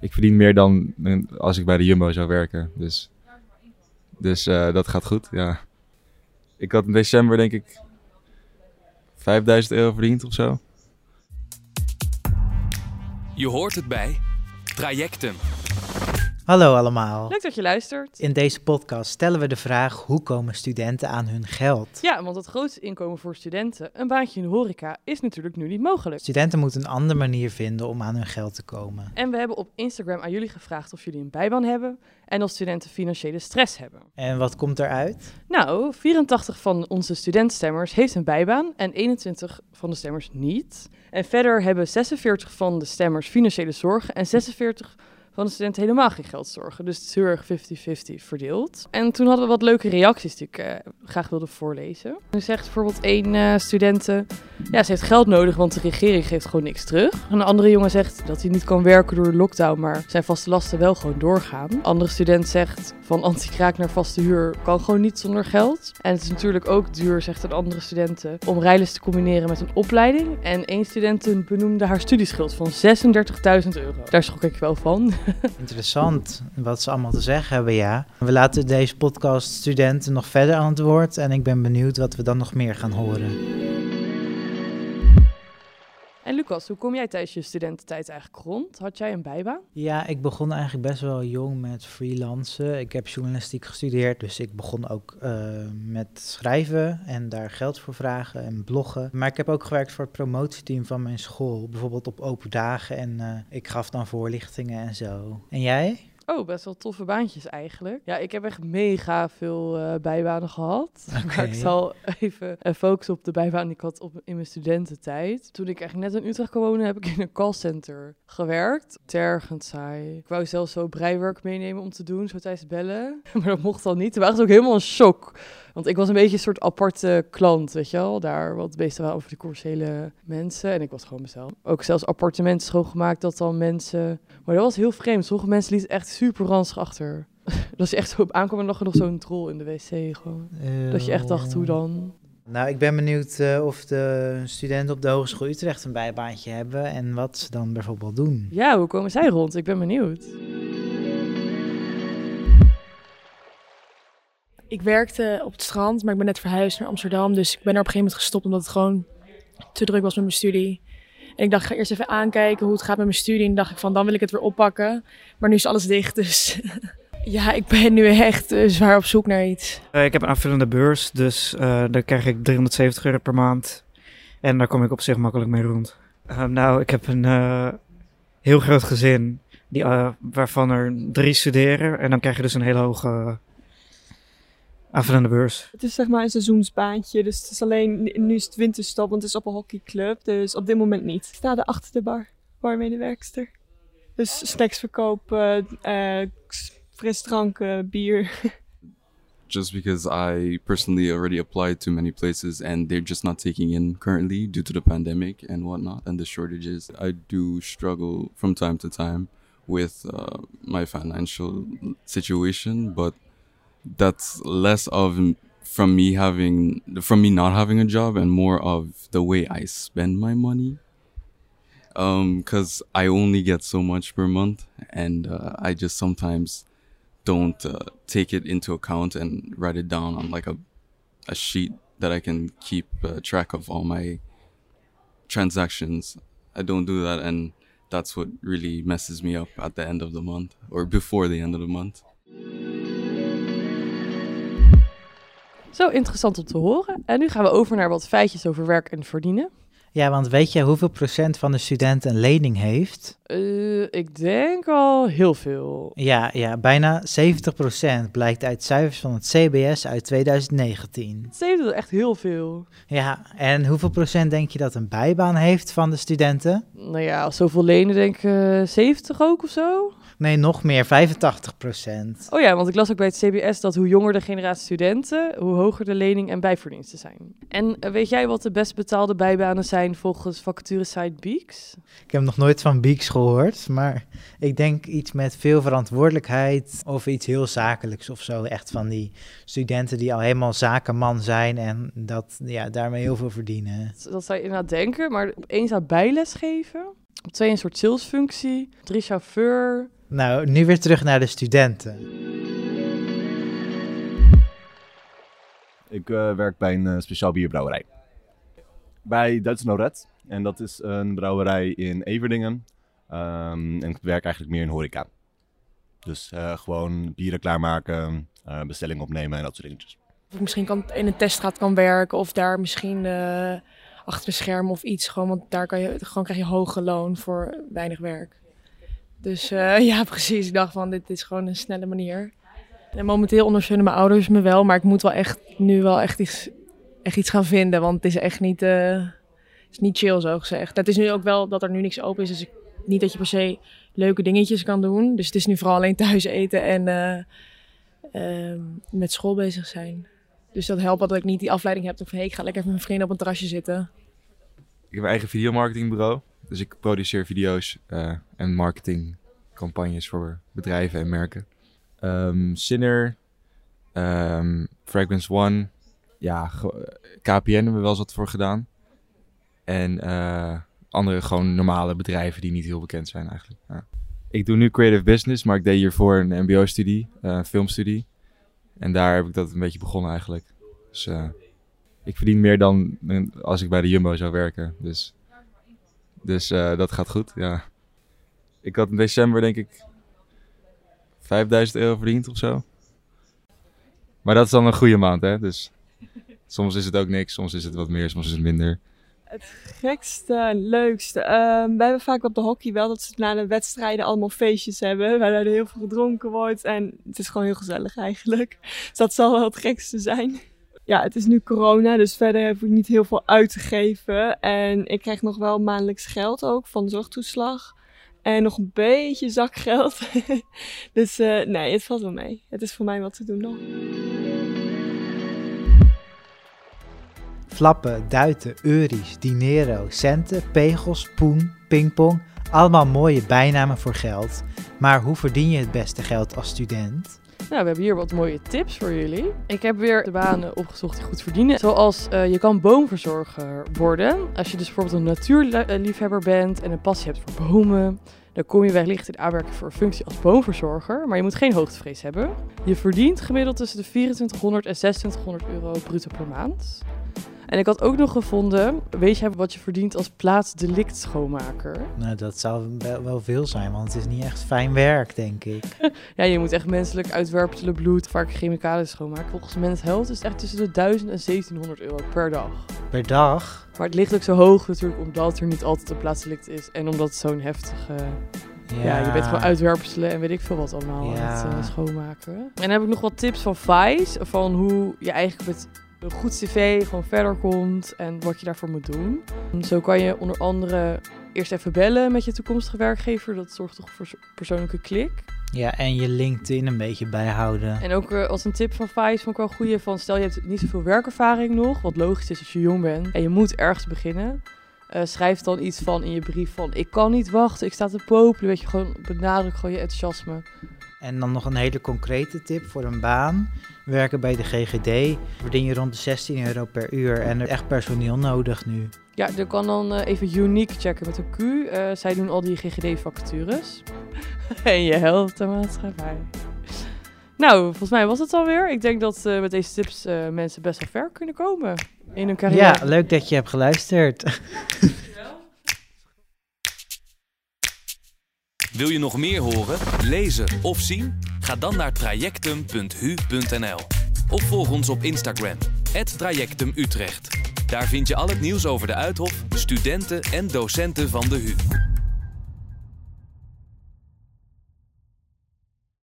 ik verdien meer dan eh, als ik bij de Jumbo zou werken. Dus, dus eh, dat gaat goed, ja. Ik had in december denk ik 5000 euro verdiend of zo. Je hoort het bij Trajecten. Hallo allemaal. Leuk dat je luistert. In deze podcast stellen we de vraag hoe komen studenten aan hun geld? Ja, want het grootste inkomen voor studenten, een baantje in de horeca, is natuurlijk nu niet mogelijk. Studenten moeten een andere manier vinden om aan hun geld te komen. En we hebben op Instagram aan jullie gevraagd of jullie een bijbaan hebben en of studenten financiële stress hebben. En wat komt eruit? Nou, 84 van onze studentstemmers heeft een bijbaan en 21 van de stemmers niet. En verder hebben 46 van de stemmers financiële zorgen en 46 van de studenten helemaal geen geldzorgen. Dus het is heel erg 50-50 verdeeld. En toen hadden we wat leuke reacties die ik eh, graag wilde voorlezen. Er zegt bijvoorbeeld één uh, studenten, ja, ze heeft geld nodig, want de regering geeft gewoon niks terug. Een andere jongen zegt dat hij niet kan werken door de lockdown, maar zijn vaste lasten wel gewoon doorgaan. Een andere student zegt, van anti-kraak naar vaste huur kan gewoon niet zonder geld. En het is natuurlijk ook duur, zegt een andere studenten, om rijles te combineren met een opleiding. En één student benoemde haar studieschuld van 36.000 euro. Daar schrok ik wel van. Interessant wat ze allemaal te zeggen hebben, ja. We laten deze podcast studenten nog verder aan het woord en ik ben benieuwd wat we dan nog meer gaan horen. En Lucas, hoe kom jij tijdens je studententijd eigenlijk rond? Had jij een bijbaan? Ja, ik begon eigenlijk best wel jong met freelancen. Ik heb journalistiek gestudeerd, dus ik begon ook uh, met schrijven en daar geld voor vragen en bloggen. Maar ik heb ook gewerkt voor het promotieteam van mijn school, bijvoorbeeld op open dagen en uh, ik gaf dan voorlichtingen en zo. En jij? Oh, best wel toffe baantjes eigenlijk. Ja, ik heb echt mega veel uh, bijbanen gehad. Okay. Maar ik zal even uh, focussen op de bijbaan die ik had op, in mijn studententijd. Toen ik echt net in Utrecht kwam wonen, heb ik in een callcenter gewerkt. Tergend saai. Ik wou zelfs zo breiwerk meenemen om te doen, zo tijdens bellen. maar dat mocht al niet. Toen waren ze ook helemaal een shock. Want ik was een beetje een soort aparte klant, weet je wel. Daar, wat het waren over de commerciële mensen. En ik was gewoon mezelf. Ook zelfs appartementen schoongemaakt, dat dan mensen... Maar dat was heel vreemd. Sommige mensen lieten echt super ranzig achter. dat je echt zo op aankwam en lag er nog zo'n troll in de wc gewoon. Dat je echt dacht, hoe dan? Nou, ik ben benieuwd uh, of de studenten op de Hogeschool Utrecht een bijbaantje hebben en wat ze dan bijvoorbeeld doen. Ja, hoe komen zij rond? Ik ben benieuwd. Ik werkte op het strand, maar ik ben net verhuisd naar Amsterdam. Dus ik ben er op een gegeven moment gestopt omdat het gewoon te druk was met mijn studie. En ik dacht, ga eerst even aankijken hoe het gaat met mijn studie. En dacht ik van, dan wil ik het weer oppakken. Maar nu is alles dicht, dus ja, ik ben nu echt uh, zwaar op zoek naar iets. Uh, ik heb een aanvullende beurs, dus uh, daar krijg ik 370 euro per maand. En daar kom ik op zich makkelijk mee rond. nou, ik heb een heel groot gezin, die, waarvan er drie studeren. En dan krijg je dus een hele hoge aanvullende beurs. Het is zeg maar een seizoensbaantje, dus het is alleen, nu is het winterstop, want het is op een hockeyclub. Dus op dit moment niet. Ik sta er achter de bar, barmedewerkster. Dus snacks verkopen, uh, frisdranken, bier. just because I personally already applied to many places and they're just not taking in currently due to the pandemic and whatnot and the shortages. I do struggle from time to time with uh, my financial situation, but that's less of from me having from me not having a job and more of the way I spend my money. Um, because I only get so much per month, and uh, I just sometimes don't uh, take it into account and write it down on like a a sheet that I can keep uh, track of all my transactions. I don't do that, and that's what really messes me up at the end of the month or before the end of the month. Zo interessant om te horen. En nu gaan we over naar wat feitjes over werk en verdienen. Ja, want weet je hoeveel procent van de studenten een lening heeft? Uh, ik denk al heel veel. Ja, ja bijna 70 procent blijkt uit cijfers van het CBS uit 2019. 70 echt heel veel. Ja, en hoeveel procent denk je dat een bijbaan heeft van de studenten? Nou ja, als zoveel lenen denk ik uh, 70 ook of zo. Nee, nog meer, 85 procent. Oh ja, want ik las ook bij het CBS dat hoe jonger de generatie studenten, hoe hoger de lening- en bijverdiensten zijn. En uh, weet jij wat de best betaalde bijbanen zijn volgens vacaturesite Beeks? Ik heb nog nooit van Beeks gehoord, maar ik denk iets met veel verantwoordelijkheid of iets heel zakelijks of zo. Echt van die studenten die al helemaal zakenman zijn en dat ja, daarmee heel veel verdienen. Dat zou je inderdaad denken, maar opeens aan bijles geven? Op twee een soort salesfunctie. Drie chauffeur. Nou, nu weer terug naar de studenten. Ik eh, werk bij een eh, speciaal bierbrouwerij. Bij Duitse Noret. En dat is een brouwerij in Everdingen. Ehm, en ik werk eigenlijk meer in horeca. Dus eh, gewoon bieren klaarmaken, uh, bestellingen opnemen en dat soort dingetjes. Of ik misschien kan, in een teststraat kan werken of daar misschien uh, achter een scherm of iets. Gewoon, want daar kan je, gewoon krijg je hoge loon voor weinig werk. Dus ja, precies. Ik dacht van, dit is gewoon een snelle manier. En momenteel ondersteunen mijn ouders me wel, maar ik moet wel echt nu wel echt iets, echt iets gaan vinden. Want het is echt niet, uh, is niet chill zo gezegd. Het is nu ook wel dat er nu niks open is, dus ik, niet dat je per se leuke dingetjes kan doen. Dus het is nu vooral alleen thuis eten en uh, uh, met school bezig zijn. Dus dat helpt dat ik niet die afleiding heb van hey, ik ga lekker met mijn vrienden op een terrasje zitten. Ik heb een eigen videomarketingbureau. Dus ik produceer video's uh, en marketingcampagnes voor bedrijven en merken. Um, Sinner, um, Fragrance One. Ja, KPN hebben we wel eens wat voor gedaan. En uh, andere gewoon normale bedrijven die niet heel bekend zijn eigenlijk. Ja. Ik doe nu creative business, maar ik deed hiervoor een mbo-studie, een filmstudie. En daar heb ik dat een beetje begonnen eigenlijk. Dus ik verdien meer dan als ik bij de Jumbo zou werken. Dus, dus dat gaat goed, ja. Ik had in december denk ik 5000 euro verdiend of zo. Maar dat is dan een goede maand, hè? Dus soms is het ook niks, soms is het wat meer, soms is het minder. Het gekste, leukste. Um, wij hebben vaak op de hockey wel dat ze na de wedstrijden allemaal feestjes hebben. Waar er heel veel gedronken wordt. En het is gewoon heel gezellig eigenlijk. Dus dat zal wel het gekste zijn. Ja, het is nu corona, dus verder heb ik niet heel veel uit te geven. En ik krijg nog wel maandelijks geld ook van zorgtoeslag. En nog een beetje zakgeld. dus uh, nee, het valt wel mee. Het is voor mij wat te doen nog. Flappen, duiten, euries, dinero, centen, pegels, poen, pingpong. Allemaal mooie bijnamen voor geld. Maar hoe verdien je het beste geld als student? Nou, we hebben hier wat mooie tips voor jullie. Ik heb weer de banen opgezocht die goed verdienen. Zoals uh, je kan boomverzorger worden. Als je dus bijvoorbeeld een natuurliefhebber bent en een passie hebt voor bomen. Dan kom je wellicht in aanmerking voor een functie als boomverzorger. Maar je moet geen hoogtevrees hebben. Je verdient gemiddeld tussen de 2400 en 2600 euro bruto per maand. En ik had ook nog gevonden, weet jij wat je verdient als plaatsdelict schoonmaker? Nou, dat zou wel veel zijn, want het is niet echt fijn werk, denk ik. ja, je moet echt menselijk uitwerpselen bloed, vaak chemicaliën schoonmaken. Volgens Men's Health is het echt tussen de 1000 en 1700 euro per dag. Per dag? Maar het ligt ook zo hoog natuurlijk, omdat er niet altijd een plaatsdelict is. En omdat het zo'n heftige... Ja. ja. je bent gewoon uitwerpselen en weet ik veel wat allemaal ja. aan het uh, schoonmaken. En dan heb ik nog wat tips van Vice, van hoe je eigenlijk met een goed cv gewoon verder komt en wat je daarvoor moet doen. Zo kan je onder andere eerst even bellen met je toekomstige werkgever. Dat zorgt toch voor persoonlijke klik. Ja, en je LinkedIn een beetje bijhouden. En ook uh, als een tip van Vice vond ik wel een goede van stel je hebt niet zoveel werkervaring nog, wat logisch is als je jong bent en je moet ergens beginnen. Uh, schrijf dan iets van in je brief van ik kan niet wachten, ik sta te popelen, weet je, gewoon benadruk gewoon je enthousiasme. En dan nog een hele concrete tip voor een baan. Werken bij de GGD verdien je rond de 16 euro per uur en er is echt personeel nodig nu. Ja, je kan dan uh, even uniek checken met een Q. Uh, zij doen al die GGD-vacatures. en je helpt de maatschappij. Nou, volgens mij was het alweer. Ik denk dat uh, met deze tips mensen best wel ver kunnen komen in hun carrière. Ja, leuk dat je hebt geluisterd. Wil je nog meer horen, lezen of zien? Ga dan naar trajectum.hu.nl of volg ons op Instagram, @trajectumutrecht. Daar vind je al het nieuws over de Uithof, studenten en docenten van de HU.